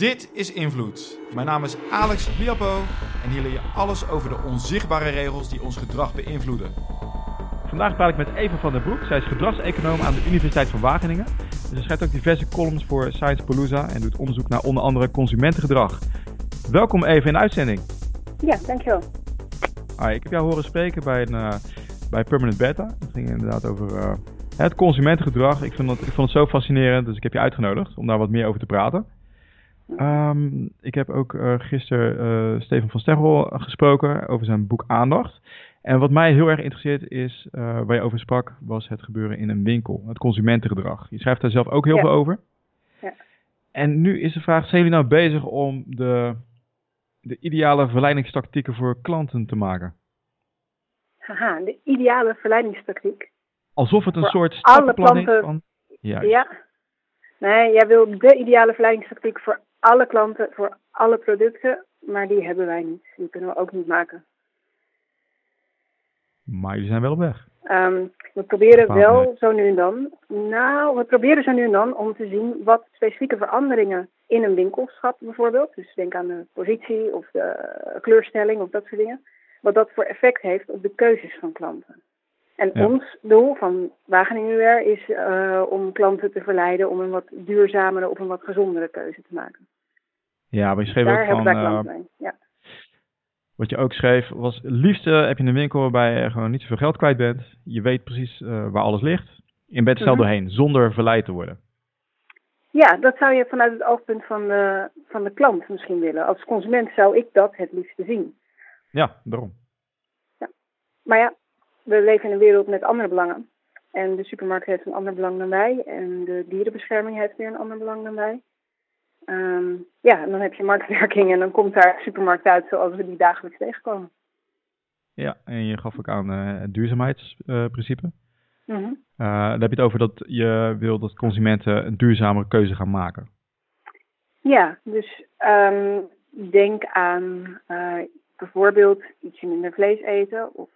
Dit is Invloed. Mijn naam is Alex Liapo en hier leer je alles over de onzichtbare regels die ons gedrag beïnvloeden. Vandaag praat ik met Eva van der Broek. Zij is gedragseconoom aan de Universiteit van Wageningen. Ze schrijft ook diverse columns voor Science Palooza en doet onderzoek naar onder andere consumentengedrag. Welkom Eva in de uitzending. Ja, dankjewel. Hi, ik heb jou horen spreken bij, een, uh, bij Permanent Beta. Het ging inderdaad over uh, het consumentengedrag. Ik, vind dat, ik vond het zo fascinerend, dus ik heb je uitgenodigd om daar wat meer over te praten. Um, ik heb ook uh, gisteren uh, Steven van Sterrel gesproken over zijn boek Aandacht. En wat mij heel erg interesseert is, uh, waar je over sprak, was het gebeuren in een winkel. Het consumentengedrag. Je schrijft daar zelf ook heel ja. veel over. Ja. En nu is de vraag, zijn jullie nou bezig om de, de ideale verleidingstactieken voor klanten te maken? Haha, de ideale verleidingstactiek. Alsof het een voor soort alle stappenplan is van... Ja. Ja. Nee, jij wil de ideale verleidingstactiek voor alle klanten, voor alle producten, maar die hebben wij niet. Die kunnen we ook niet maken. Maar jullie zijn wel op weg. Um, we proberen wel zo nu en dan. Nou, we proberen zo nu en dan om te zien wat specifieke veranderingen in een winkelschap bijvoorbeeld. Dus denk aan de positie of de kleurstelling of dat soort dingen. Wat dat voor effect heeft op de keuzes van klanten. En Ja. ons doel van Wageningen UR is uh, om klanten te verleiden om een wat duurzamere of een wat gezondere keuze te maken. Ja, maar je schreef Daar ook van... eh. Ja. Wat je ook schreef was, het liefste heb je een winkel waarbij je gewoon niet zoveel geld kwijt bent. Je weet precies uh, waar alles ligt. Bent er zelf Mhm. doorheen, zonder verleid te worden. ja, dat zou je vanuit het oogpunt van de, van de klant misschien willen. Als consument zou ik dat het liefste zien. Ja, daarom. Maar ja, we leven in een wereld met andere belangen. En de supermarkt heeft een ander belang dan wij. En de dierenbescherming heeft weer een ander belang dan wij. Um, ja, en dan heb je marktwerking en dan komt daar supermarkt uit zoals we die dagelijks tegenkomen. Ja, en je gaf ook aan uh, het duurzaamheidsprincipe. Mm -hmm. uh, dan heb je het over dat je wil dat consumenten een duurzamere keuze gaan maken. Ja, dus um, denk aan uh, bijvoorbeeld ietsje minder vlees eten of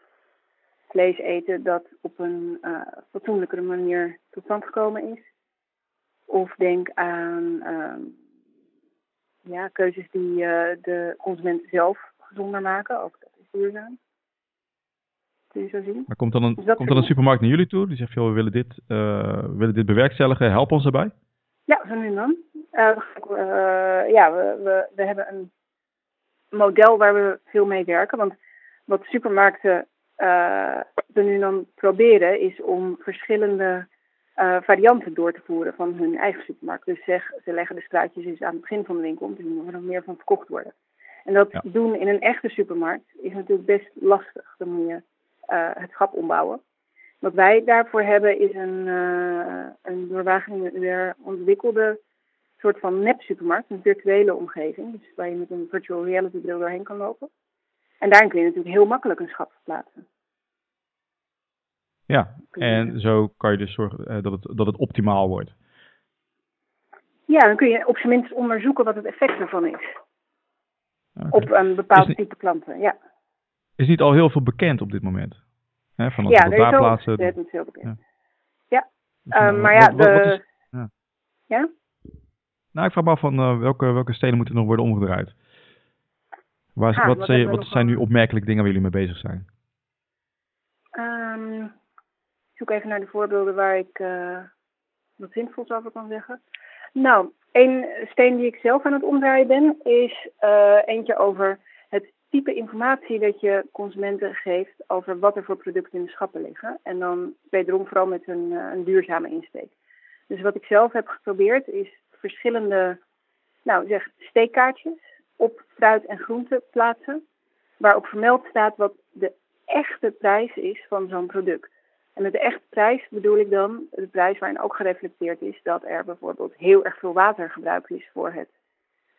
vlees eten dat op een uh, fatsoenlijkere manier tot stand gekomen is. Of denk aan uh, ja, keuzes die uh, de consument zelf gezonder maken. Ook dat is duurzaam. Kun je zo zien. Maar komt dan een, dus komt dan een supermarkt naar jullie toe die zegt, joh, we willen dit, we willen dit bewerkstelligen, help ons daarbij? Ja, zo nu dan. Ja, we, we, we hebben een model waar we veel mee werken. Want wat supermarkten uh, er nu dan proberen is om verschillende uh, varianten door te voeren van hun eigen supermarkt. Dus zeg, ze leggen de straatjes eens aan het begin van de winkel om te zien of er nog meer van verkocht worden. En dat Ja. doen in een echte supermarkt is natuurlijk best lastig. Dan moet je uh, het schap ombouwen. Wat wij daarvoor hebben is een, uh, een door Wageningen UR ontwikkelde soort van nep-supermarkt, een virtuele omgeving. Dus waar je met een virtual reality bril doorheen kan lopen. En daarin kun je natuurlijk heel makkelijk een schap verplaatsen. Ja, en zo kan je dus zorgen uh, dat, het, dat het optimaal wordt. Ja, dan kun je op zijn minst onderzoeken wat het effect ervan is. Okay. Op een bepaald is, type klanten, ja. Is niet al heel veel bekend op dit moment? Hè, van ja, er is plaatsen. ontzettend veel bekend. Ja. Ja, Dus, uh, uh, maar ja, wat, wat, wat de... is, ja. ja? Nou, ik vraag me af van uh, welke, welke steden moeten nog worden omgedraaid? Waar, ah, wat wat, zijn, wat wat zijn nu opmerkelijke dingen waar jullie mee bezig zijn? Um, ik zoek even naar de voorbeelden waar ik uh, wat zinvols over kan zeggen. Nou, één steen die ik zelf aan het omdraaien ben, is uh, eentje over het type informatie dat je consumenten geeft over wat er voor producten in de schappen liggen. En dan wederom vooral met een, uh, een duurzame insteek. Dus wat ik zelf heb geprobeerd is verschillende, nou zeg, steekkaartjes op fruit en groente plaatsen. Waarop vermeld staat wat de echte prijs is van zo'n product. En met de echte prijs bedoel ik dan de prijs waarin ook gereflecteerd is dat er bijvoorbeeld heel erg veel water gebruikt is voor het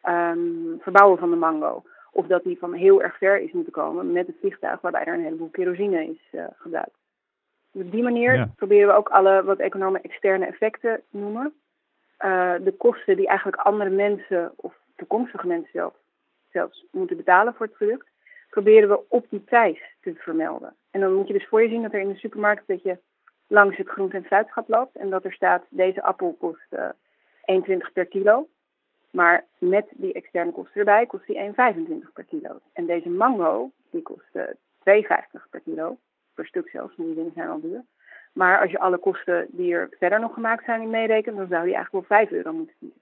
um, verbouwen van de mango. Of dat die van heel erg ver is moeten komen met het vliegtuig waarbij er een heleboel kerosine is uh, gebruikt. Dus op die manier Ja. proberen we ook alle wat economen externe effecten noemen. Uh, de kosten die eigenlijk andere mensen of toekomstige mensen zelf, zelfs moeten betalen voor het product, proberen we op die prijs te vermelden. En dan moet je dus voor je zien dat er in de supermarkt dat je langs het groente- en fruitschap loopt en dat er staat deze appel kost uh, 1,20 per kilo. Maar met die externe kosten erbij kost die 1,25 per kilo. En deze mango, die kost 2,50 per kilo. Per stuk zelfs, die dingen zijn al duur. Maar als je alle kosten die er verder nog gemaakt zijn meerekent, dan zou die eigenlijk wel 5 euro moeten kiezen.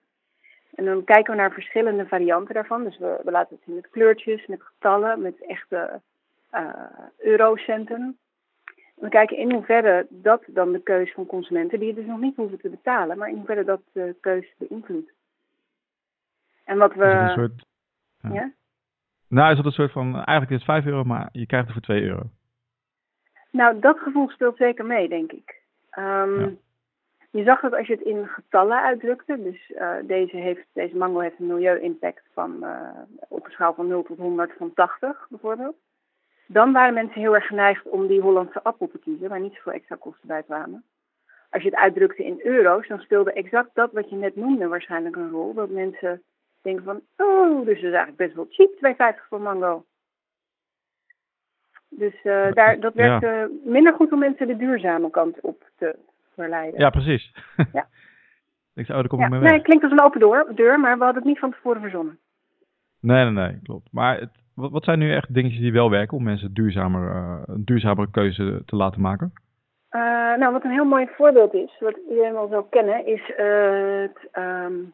En dan kijken we naar verschillende varianten daarvan. Dus we, we laten het zien met kleurtjes, met getallen, met echte uh, eurocenten. We kijken in hoeverre dat dan de keus van consumenten, die het dus nog niet hoeven te betalen, maar in hoeverre dat de keus beïnvloedt. En wat we. Een soort, ja. ja? Nou, is dat een soort van. Eigenlijk is het 5 euro, maar je krijgt het voor 2 euro. Nou, dat gevoel speelt zeker mee, denk ik. Um, ja. Je zag dat als je het in getallen uitdrukte, dus uh, deze, heeft, deze mango heeft een milieu-impact van uh, op een schaal van 0 tot 100 van 80 bijvoorbeeld. Dan waren mensen heel erg geneigd om die Hollandse appel te kiezen, waar niet zoveel extra kosten bij kwamen. Als je het uitdrukte in euro's, dan speelde exact dat wat je net noemde waarschijnlijk een rol. Dat mensen denken van, oh, dus dat is eigenlijk best wel cheap, 2,50 voor mango. Dus uh, daar, dat werkte ja. minder goed om mensen de duurzame kant op te verleiden. Ja, precies. Ja. ik zou, oh, daar kom ja. ik mee weg. Nee, het klinkt als een open deur, deur, maar we hadden het niet van tevoren verzonnen. Nee, nee, nee, klopt. Maar het, wat, wat zijn nu echt dingetjes die wel werken om mensen duurzamer, uh, een duurzamere keuze te laten maken? Uh, nou, wat een heel mooi voorbeeld is, wat iedereen wel zou kennen, is uh, het, um,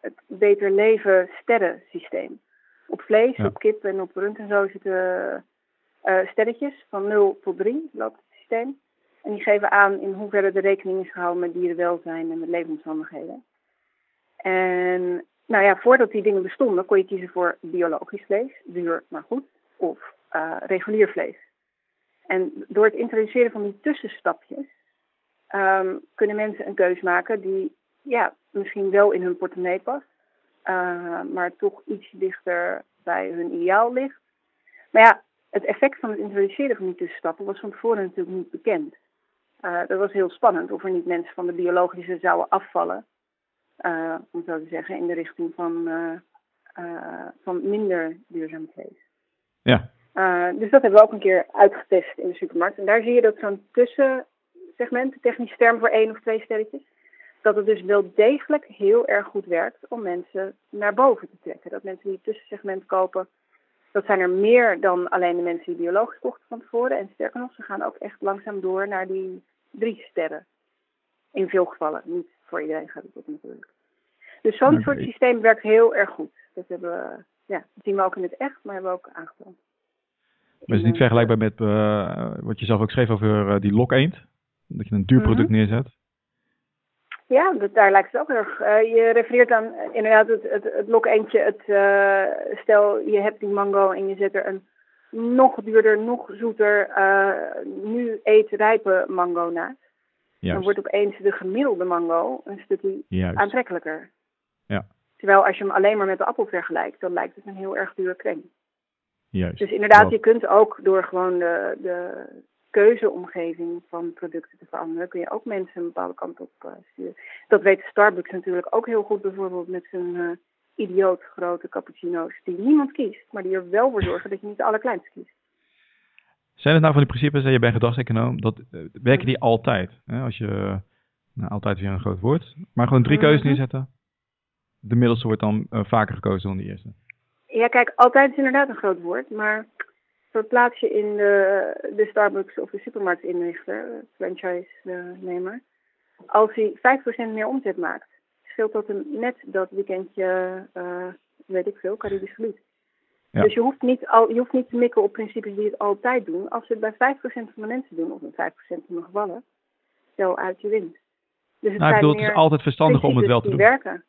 het Beter Leven sterrensysteem. Op vlees, ja. op kip en op rund en zo zitten sterretjes van 0 tot 3, loopt het systeem. En die geven aan in hoeverre de rekening is gehouden met dierenwelzijn en met levensomstandigheden. En nou ja, voordat die dingen bestonden, kon je kiezen voor biologisch vlees, duur maar goed, of uh, regulier vlees. En door het introduceren van die tussenstapjes um, kunnen mensen een keus maken die ja, misschien wel in hun portemonnee past, uh, maar toch iets dichter bij hun ideaal ligt. Maar ja, het effect van het introduceren van die tussenstappen was van tevoren natuurlijk niet bekend. Uh, dat was heel spannend of er niet mensen van de biologische zouden afvallen. Uh, om zo te zeggen, in de richting van, uh, uh, van minder duurzaam vlees. Ja. dus dat hebben we ook een keer uitgetest in de supermarkt. En daar zie je dat zo'n tussensegment, de technische term voor één of twee sterretjes, dat het dus wel degelijk heel erg goed werkt om mensen naar boven te trekken. Dat mensen die tussensegment kopen, dat zijn er meer dan alleen de mensen die biologisch kochten van tevoren. En sterker nog, ze gaan ook echt langzaam door naar die drie sterren. In veel gevallen, niet voor iedereen gaat het ook natuurlijk. Dus zo'n okay. soort systeem werkt heel erg goed. Dat, hebben we, ja, dat zien we ook in het echt, maar hebben we ook aangetoond. Maar is het niet vergelijkbaar met uh, wat je zelf ook schreef over uh, die lokeend? Dat je een duur product mm -hmm. neerzet? Ja, dat, daar lijkt het ook erg. Uh, je refereert aan inderdaad het, het, het lokeentje. Het, stel, je hebt die mango en je zet er een nog duurder, nog zoeter, nu eetrijpe mango naast. Juist. dan wordt opeens de gemiddelde mango een stukje Juist. aantrekkelijker. Ja. Terwijl als je hem alleen maar met de appel vergelijkt, dan lijkt het een heel erg dure kreng. Juist. Dus inderdaad, je kunt ook door gewoon de, de keuzeomgeving van producten te veranderen, kun je ook mensen een bepaalde kant op uh, sturen. Dat weet Starbucks natuurlijk ook heel goed, bijvoorbeeld met zijn uh, idioot grote cappuccino's, die niemand kiest, maar die er wel voor zorgen dat je niet de allerkleinste kiest. Zijn het nou van die principes, je bent gedragseconoom, dat uh, werken die altijd? Hè? Als je, nou, altijd weer een groot woord, maar gewoon drie keuzes neerzetten. De middelste wordt dan uh, vaker gekozen dan de eerste. Ja, kijk, altijd is inderdaad een groot woord, maar verplaats je in de, de Starbucks of de supermarktinrichter, franchise-nemer, als hij 5% meer omzet maakt, scheelt dat hem net dat weekendje, uh, weet ik veel, Caribisch gebied. Ja. Dus je hoeft, niet al, je hoeft niet te mikken op principes die het altijd doen. Als ze het bij 5% van de mensen doen, of in 5% van de gevallen, stel uit je winst. Dus het, nou, ik bedoel, het is altijd verstandig om het wel te doen. Werken.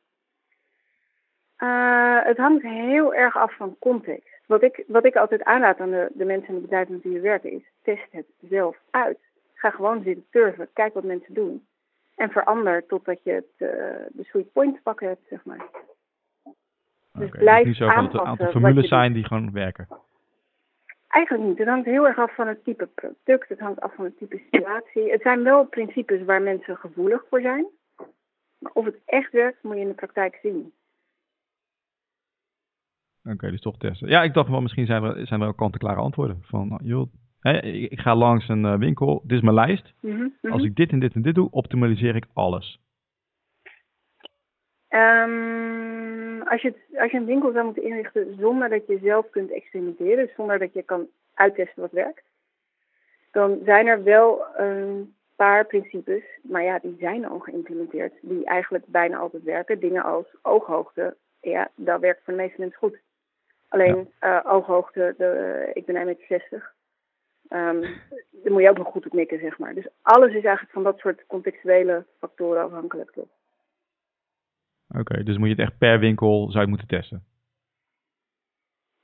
Uh, het hangt heel erg af van context. Wat ik, wat ik altijd aanraad aan de, de mensen en de bedrijven met wie we werken is, test het zelf uit. Ga gewoon zitten turven, kijk wat mensen doen. En verander totdat je het, uh, de sweet point te pakken hebt, zeg maar. Dus okay, blijf niet zo dat het een aantal formules zijn die gewoon werken. Eigenlijk niet. Het hangt heel erg af van het type product. Het hangt af van het type situatie. Het zijn wel principes waar mensen gevoelig voor zijn. Maar of het echt werkt, moet je in de praktijk zien. Oké, okay, dus toch testen. Ja, ik dacht wel, misschien zijn er, zijn er ook kant-en-klare antwoorden. Van, joh, hè, ik ga langs een uh, winkel, dit is mijn lijst. Mm -hmm, Als ik dit en dit en dit doe, optimaliseer ik alles. Um, als, je het, als je een winkel zou moeten inrichten zonder dat je zelf kunt experimenteren, zonder dat je kan uittesten wat werkt, dan zijn er wel een paar principes, maar ja, die zijn al geïmplementeerd, die eigenlijk bijna altijd werken. Dingen als ooghoogte, ja, dat werkt voor de meeste mensen goed. Alleen ja. uh, ooghoogte, de, ik ben 1,60 meter. Um, daar moet je ook nog goed op mikken, zeg maar. Dus alles is eigenlijk van dat soort contextuele factoren afhankelijk, toch? Oké, dus moet je het echt per winkel zou je moeten testen?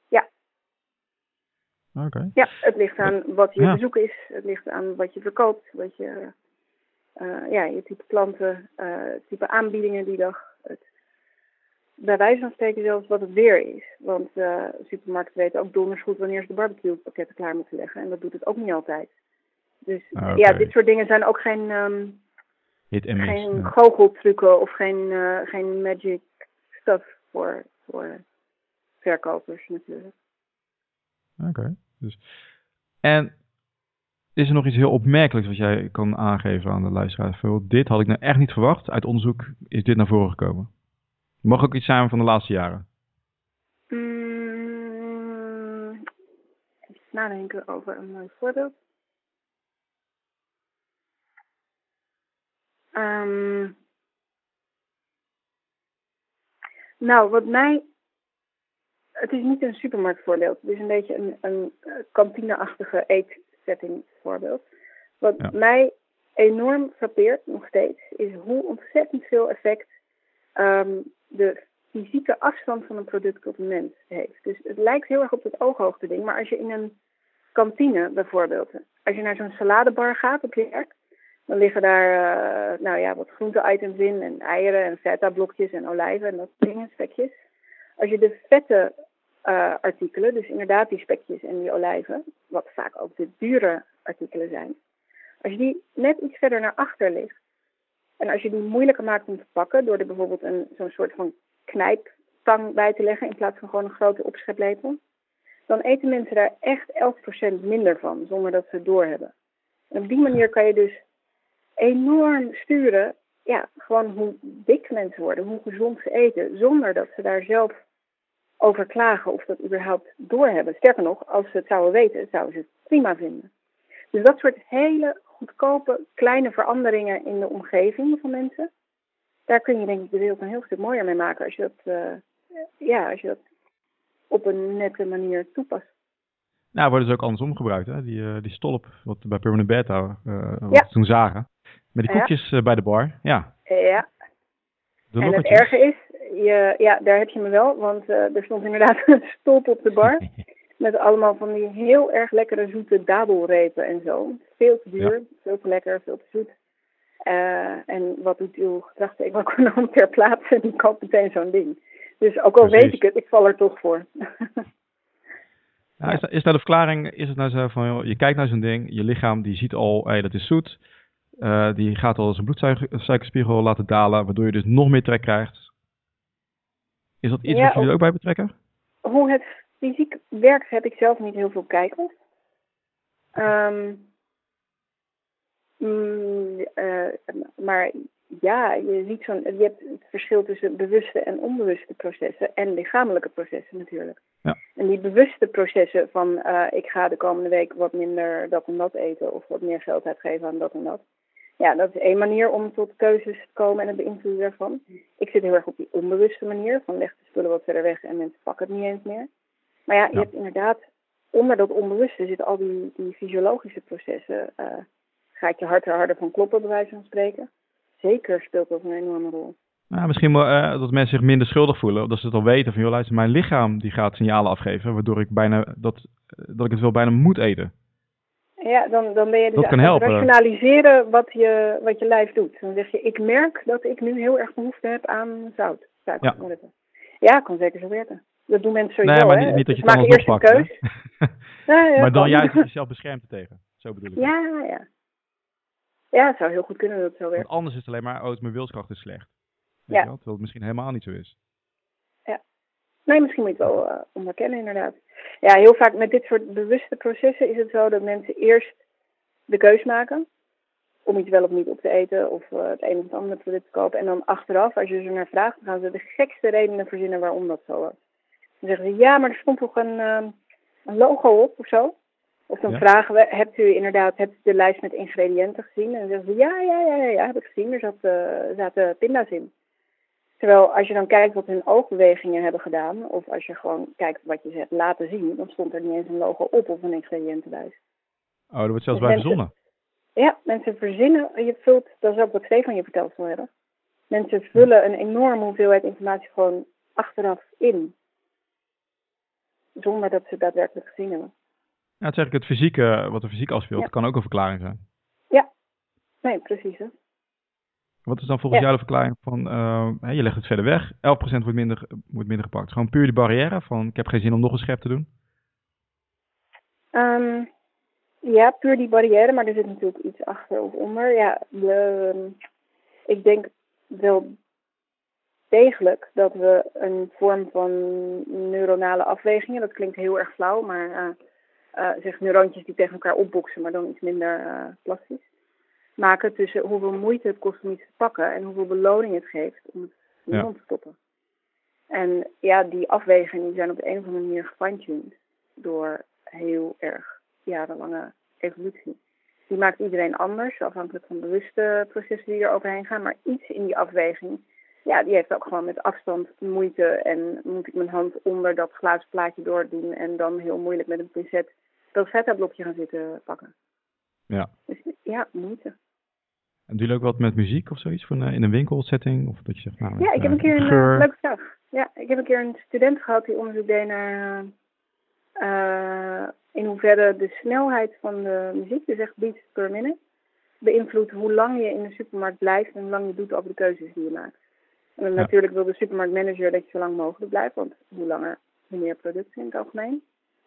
Ja. Oké. Ja, het ligt aan wat je ja. bezoek is. Het ligt aan wat je verkoopt, wat je, uh, ja, je type klanten, uh, type aanbiedingen die dag. Het, bij wijze van spreken zelfs wat het weer is. Want uh, supermarkten weten ook donders goed wanneer ze de barbecue pakketten klaar moeten leggen. En dat doet het ook niet altijd. Dus ja, dit soort dingen zijn ook geen, um, Hit geen goocheltrucken of geen, uh, geen magic stuff voor, voor verkopers natuurlijk. Oké. Dus. En is er nog iets heel opmerkelijks wat jij kan aangeven aan de luisteraar? Bijvoorbeeld, dit had ik nou echt niet verwacht. Uit onderzoek is dit naar voren gekomen. Mag ook iets zijn van de laatste jaren. Mm, even nadenken over een mooi voorbeeld. Um, nou, wat mij. Het is niet een supermarktvoorbeeld. Het is een beetje een, een kantineachtige eetsetting voorbeeld. Wat Ja. mij enorm frappeert, nog steeds, is hoe ontzettend veel effect um, de fysieke afstand van een product tot een mens heeft. Dus het lijkt heel erg op het ooghoogte ding, maar als je in een kantine bijvoorbeeld, als je naar zo'n saladebar gaat op je werk, dan liggen daar uh, nou ja, wat groente-items in en eieren en feta-blokjes en olijven en dat dingen, spekjes. Als je de vette uh, artikelen, dus inderdaad die spekjes en die olijven, wat vaak ook de dure artikelen zijn, als je die net iets verder naar achter ligt en als je die moeilijker maakt om te pakken door er bijvoorbeeld een, zo'n soort van knijptang bij te leggen in plaats van gewoon een grote opscheplepel, dan eten mensen daar echt 11% minder van zonder dat ze het doorhebben. En op die manier kan je dus enorm sturen, ja, gewoon hoe dik mensen worden, hoe gezond ze eten, zonder dat ze daar zelf over klagen of dat überhaupt doorhebben. Sterker nog, als ze het zouden weten, zouden ze het prima vinden. Dus dat soort hele goedkope kleine veranderingen in de omgeving van mensen, daar kun je denk ik de wereld een heel stuk mooier mee maken als je dat, uh, ja, als je dat op een nette manier toepast. Nou, worden ze ook andersom gebruikt, hè? Die, uh, die stolp, wat bij Permanent Beta uh, wat Ja. we toen zagen. Met die koekjes eh, bij de bar. Ja, Ja, de en het erge is, je, ja, daar heb je me wel, want uh, er stond inderdaad een stolp op de bar. Met allemaal van die heel erg lekkere zoete dadelrepen en zo. Veel te duur, veel te lekker, veel te zoet. Uh, en wat doet uw gedragseconoom ter plaatse? Die koopt meteen zo'n ding. Dus ook al Precies. weet ik het, ik val er toch voor. Ja, is, dat, is dat de verklaring? Is het nou zo van, joh, je kijkt naar zo'n ding, je lichaam die ziet al, hé, dat is zoet. Eh, die gaat al zijn bloedsuikerspiegel laten dalen, waardoor je dus nog meer trek krijgt. Is dat iets Ja, wat jullie ook bij betrekken? Hoe het fysiek werkt, heb ik zelf niet heel veel kijk op. Ehm, mm, eh, maar ja, je ziet zo'n. Je hebt het verschil tussen bewuste en onbewuste processen en lichamelijke processen natuurlijk. Ja. En die bewuste processen van eh, ik ga de komende week wat minder dat en dat eten of wat meer geld uitgeven aan dat en dat. Ja, dat is één manier om tot keuzes te komen en het beïnvloeden daarvan. Ik zit heel erg op die onbewuste manier van leg de spullen wat verder weg en mensen pakken het niet eens meer. Maar ja, je Ja. hebt inderdaad, onder dat onbewuste zitten al die, die fysiologische processen. Uh, gaat je hart er harder van kloppen, bij wijze van spreken? Zeker speelt dat een enorme rol. Nou, misschien eh, dat mensen zich minder schuldig voelen. Dat ze het al weten van, joh, luister, mijn lichaam die gaat signalen afgeven, waardoor ik bijna, dat, eh, dat ik het wel bijna moet eten. Ja, dan, dan ben je dus aan het helpen. rationaliseren wat je, wat je lijf doet. Dan zeg je, ik merk dat ik nu heel erg behoefte heb aan zout. Suiker, Ja. ja, kan zeker zo werken. Dat doen mensen sowieso, nee, maar niet, niet dat je Ze het lospakt. keus. Ja, ja, maar dan juist dat je jezelf beschermt er tegen. Zo bedoel ik. Ja, ja. Ja, het zou heel goed kunnen dat het zo werkt. Want anders is het alleen maar, oh, mijn wilskracht is slecht. Weet Ja. je wel? Terwijl het misschien helemaal niet zo is. Nee, misschien moet je het wel uh, onderkennen, inderdaad. Ja, heel vaak met dit soort bewuste processen is het zo dat mensen eerst de keus maken. om iets wel of niet op te eten of uh, het een of het andere product te kopen. En dan achteraf, als je er naar vraagt, gaan ze de gekste redenen verzinnen waarom dat zo was. Dan zeggen ze, ja, maar er stond toch een, uh, een logo op of zo? Of dan Ja. vragen we, hebt u inderdaad hebt u de lijst met ingrediënten gezien? En dan zeggen ze, ja, ja, ja, ja, ja heb ik gezien. Er zat, uh, zaten pinda's in. Terwijl als je dan kijkt wat hun oogbewegingen hebben gedaan, of als je gewoon kijkt wat je ze hebt laten zien, dan stond er niet eens een logo op of een ingrediëntenlijst. Oh, er wordt zelfs Dus bij mensen- verzonnen. Ja, mensen verzinnen, je vult, dat is ook wat Stefan je verteld zal hebben. Mensen vullen een enorme hoeveelheid informatie gewoon achteraf in. Zonder dat ze het daadwerkelijk gezien hebben. Ja, het is eigenlijk het fysieke, wat er fysiek afspeelt, Ja. kan ook een verklaring zijn. Nee, precies. Hè? Wat is dan volgens Ja. jou de verklaring van, eh, je legt het verder weg, 11% wordt minder, wordt minder gepakt. Gewoon puur de barrière van, ik heb geen zin om nog een schep te doen. Ehm, ja, puur die barrière, maar er zit natuurlijk iets achter of onder. Ja, de, ik denk wel degelijk dat we een vorm van neuronale afwegingen, dat klinkt heel erg flauw, maar eh eh, zeg neuroontjes die tegen elkaar opboksen, maar dan iets minder eh, plastisch, maken tussen hoeveel moeite het kost om iets te pakken en hoeveel beloning het geeft om het in Ja. te stoppen. En ja, die afwegingen die zijn op de een of andere manier gefine-tuned door heel erg jarenlange evolutie. Die maakt iedereen anders, afhankelijk van bewuste processen die er overheen gaan. Maar iets in die afweging, ja, die heeft ook gewoon met afstand moeite. En moet ik mijn hand onder dat glazen plaatje doordoen en dan heel moeilijk met een pincet dat feta-blokje gaan zitten pakken. Ja. Dus ja, moeite. En doen jullie ook wat met muziek of zoiets, van, eh, in een winkelsetting? Of dat je zegt, nou, Ja, ik heb eh, een keer een eh, leuke vraag. Ja, ik heb een keer een student gehad die onderzoek deed naar eh, in hoeverre de snelheid van de muziek, dus echt beats per minute, beïnvloedt hoe lang je in de supermarkt blijft en hoe lang je doet over de keuzes die je maakt. En dan Ja. natuurlijk wil de supermarktmanager dat je zo lang mogelijk blijft, want hoe langer, hoe meer producten in het algemeen.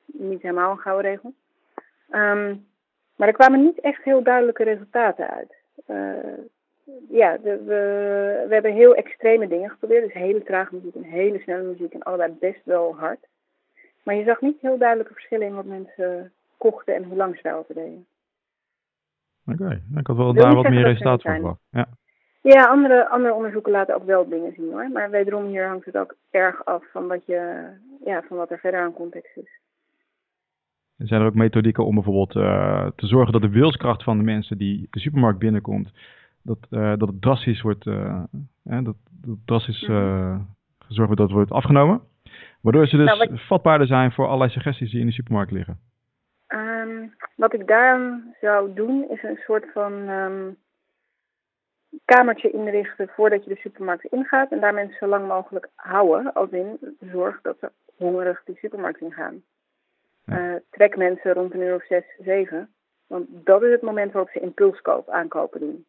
Niet helemaal een gouden regel. Ehm, maar er kwamen niet echt heel duidelijke resultaten uit. Eh, ja, de, we, we hebben heel extreme dingen geprobeerd. Dus hele trage muziek en hele snelle muziek en allebei best wel hard. Maar je zag niet heel duidelijke verschillen in wat mensen kochten en hoe lang ze daarover deden. Oké, ik had wel daar wat meer ze van verwacht. Ja. Ja, andere, andere onderzoeken laten ook wel dingen zien hoor. Maar wederom hier hangt het ook erg af van wat, je, ja, van wat er verder aan context is. Zijn er ook methodieken om bijvoorbeeld eh, te zorgen dat de wilskracht van de mensen die de supermarkt binnenkomt, dat, eh, dat het drastisch wordt, eh, dat, dat drastisch eh, gezorgd wordt dat het wordt afgenomen. Waardoor ze dus Nou, wat- vatbaarder zijn voor allerlei suggesties die in de supermarkt liggen. Ehm, wat ik daarom zou doen, is een soort van ehm, kamertje inrichten voordat je de supermarkt ingaat. En daar mensen zo lang mogelijk houden. Als in zorg dat ze hongerig die supermarkt ingaan. Eh, trek mensen rond een uur of zes, zeven. Want dat is het moment waarop ze impulskoop aankopen doen.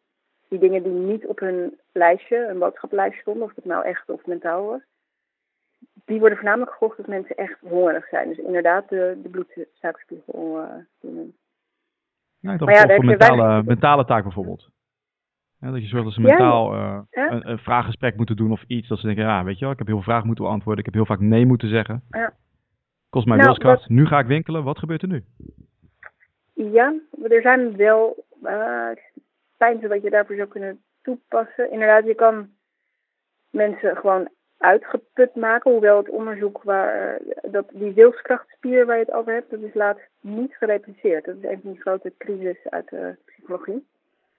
Die dingen die niet op hun lijstje, een boodschappenlijstje stonden, of het nou echt of mentaal was. Die worden voornamelijk gekocht als mensen echt hongerig zijn. Dus inderdaad de, de bloedsuikerspiegel uh, doen. Ja, ik dacht Maar ja, voor daar heb je mentale, weinig- mentale taak bijvoorbeeld. Ja, dat je zorgt dat ze mentaal eh, een, een vraaggesprek moeten doen of iets. Dat ze denken, ja, weet je wel, ik heb heel veel vragen moeten beantwoorden. Ik heb heel vaak nee moeten zeggen. Ja. Kost mij Nou, wilskracht. Nu ga ik winkelen. Wat gebeurt er nu? Ja, er zijn wel uh, pijnzen wat je daarvoor zou kunnen toepassen. Inderdaad, je kan mensen gewoon uitgeput maken. Hoewel het onderzoek waar dat die wilskrachtspier waar je het over hebt, dat is laatst niet gerepliceerd. Dat is een van die grote crisis uit de psychologie.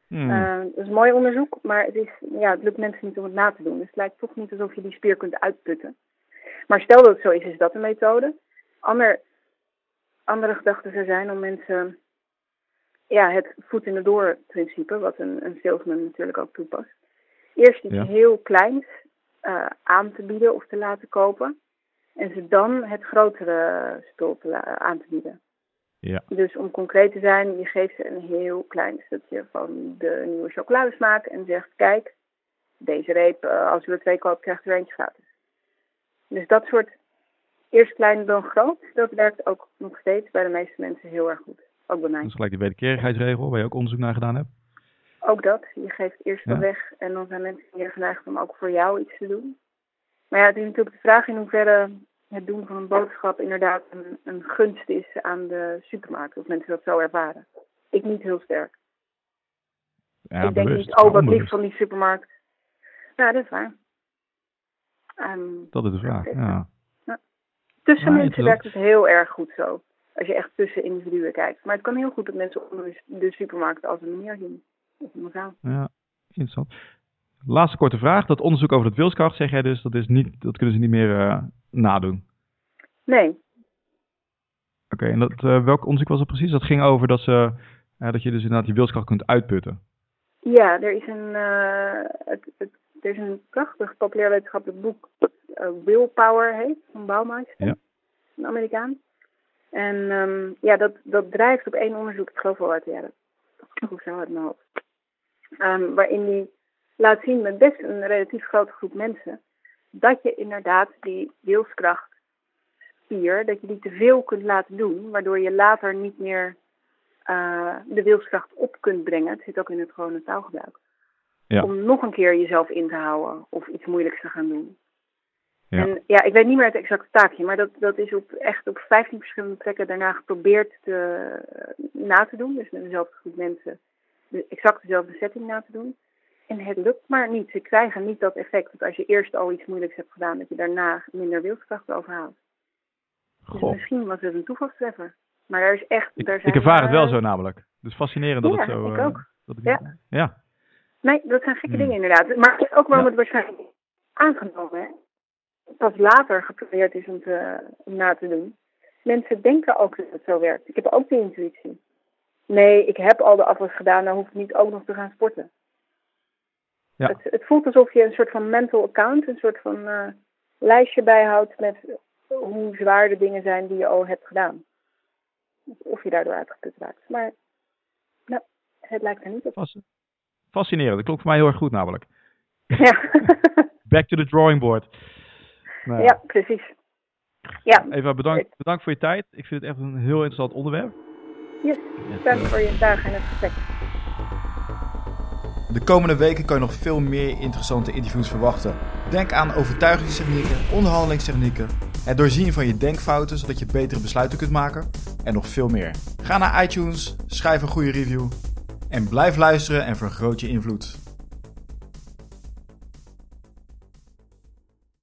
Hmm. Uh, dat is een mooi onderzoek, maar het, is, ja, het lukt mensen niet om het na te doen. Dus het lijkt toch niet alsof je die spier kunt uitputten. Maar stel dat het zo is, is dat een methode. Ander, andere gedachten zou zijn om mensen ja, het voet in de door principe, wat een, een salesman natuurlijk ook toepast. Eerst iets Ja. heel kleins uh, aan te bieden of te laten kopen. En ze dan het grotere spul te aan te bieden. Ja. Dus om concreet te zijn, je geeft ze een heel klein stukje van de nieuwe chocoladesmaak en zegt, kijk, deze reep, uh, als u er twee koopt, krijgt u er eentje gratis. Dus dat soort eerst klein dan groot, dat werkt ook nog steeds bij de meeste mensen heel erg goed. Ook bij mij. Dat is gelijk de wederkerigheidsregel, waar je ook onderzoek naar gedaan hebt. Ook dat. Je geeft eerst Ja. weg en dan zijn mensen meer geneigd om ook voor jou iets te doen. Maar ja, het is natuurlijk de vraag in hoeverre het doen van een boodschap inderdaad een, een gunst is aan de supermarkt. Of mensen dat zo ervaren. Ik niet heel sterk. Ja, ik denk bewust. niet, oh wat lief onbewust. van die supermarkt. Ja, dat is waar. Ehm, Dat is de vraag, ja. tussen mensen werkt het heel erg goed zo. Als je echt tussen individuen kijkt. Maar het kan heel goed dat mensen onder de supermarkt als een meneer zien. Of een mevrouw. Ja, interessant. Laatste korte vraag. Dat onderzoek over het wilskracht, zeg jij dus, dat, is niet, dat kunnen ze niet meer eh, nadoen. Nee, Oké, en dat, eh, welk onderzoek was het precies? Dat ging over dat, ze, eh, dat je dus inderdaad je wilskracht kunt uitputten. Ja, er is een, eh, het, het, er is een prachtig populair wetenschappelijk boek dat Willpower heet, van Baumeister, Ja. een Amerikaan. En ehm, ja, dat, dat drijft op één onderzoek, ik geloof wel uit de jaren 80 of zo uit mijn hoofd. Ehm, waarin die laat zien met best een relatief grote groep mensen, dat je inderdaad die wilskracht spier, dat je die te veel kunt laten doen, waardoor je later niet meer eh, de wilskracht op kunt brengen. Het zit ook in het gewone taalgebruik. Ja. Om nog een keer jezelf in te houden of iets moeilijks te gaan doen. Ja. En ja, ik weet niet meer het exacte taakje, maar dat, dat is op, echt op 15 verschillende plekken daarna geprobeerd te, na te doen. Dus met dezelfde groep mensen de, exact dezelfde setting na te doen. En het lukt maar niet. Ze krijgen niet dat effect dat als je eerst al iets moeilijks hebt gedaan, dat je daarna minder wilskracht overhoudt. Dus misschien was het een toevalstreffer. Maar er is echt. Ik, daar ik zijn, ervaar het wel eh, zo namelijk. Dus fascinerend dat ja, het zo... ik eh, ook. dat het- Ja. ja. Nee, dat zijn gekke Hmm. dingen inderdaad. Maar het is ook waarom Ja. het waarschijnlijk aangenomen hè. Pas later geprobeerd is om, te, om na te doen. Mensen denken ook dat het zo werkt. Ik heb ook die intuïtie. Nee, ik heb al de afwas gedaan, dan hoef ik niet ook nog te gaan sporten. Ja. Het, het voelt alsof je een soort van mental account, een soort van eh, lijstje bijhoudt met hoe zwaar de dingen zijn die je al hebt gedaan. Of je daardoor uitgeput raakt. Maar nou, het lijkt er niet op. Fas- fascinerend. Dat klopt voor mij heel erg goed namelijk. Ja. Back to the drawing board. Nou, Ja, precies. Ja, Eva, bedankt, bedankt voor je tijd. Ik vind het echt een heel interessant onderwerp. yes. Met, Dank eh, voor je dagen en het gesprek. De komende weken kan je nog veel meer interessante interviews verwachten. Denk aan overtuigingstechnieken, onderhandelingstechnieken, het doorzien van je denkfouten zodat je betere besluiten kunt maken en nog veel meer. Ga naar iTunes, schrijf een goede review en blijf luisteren en vergroot je invloed.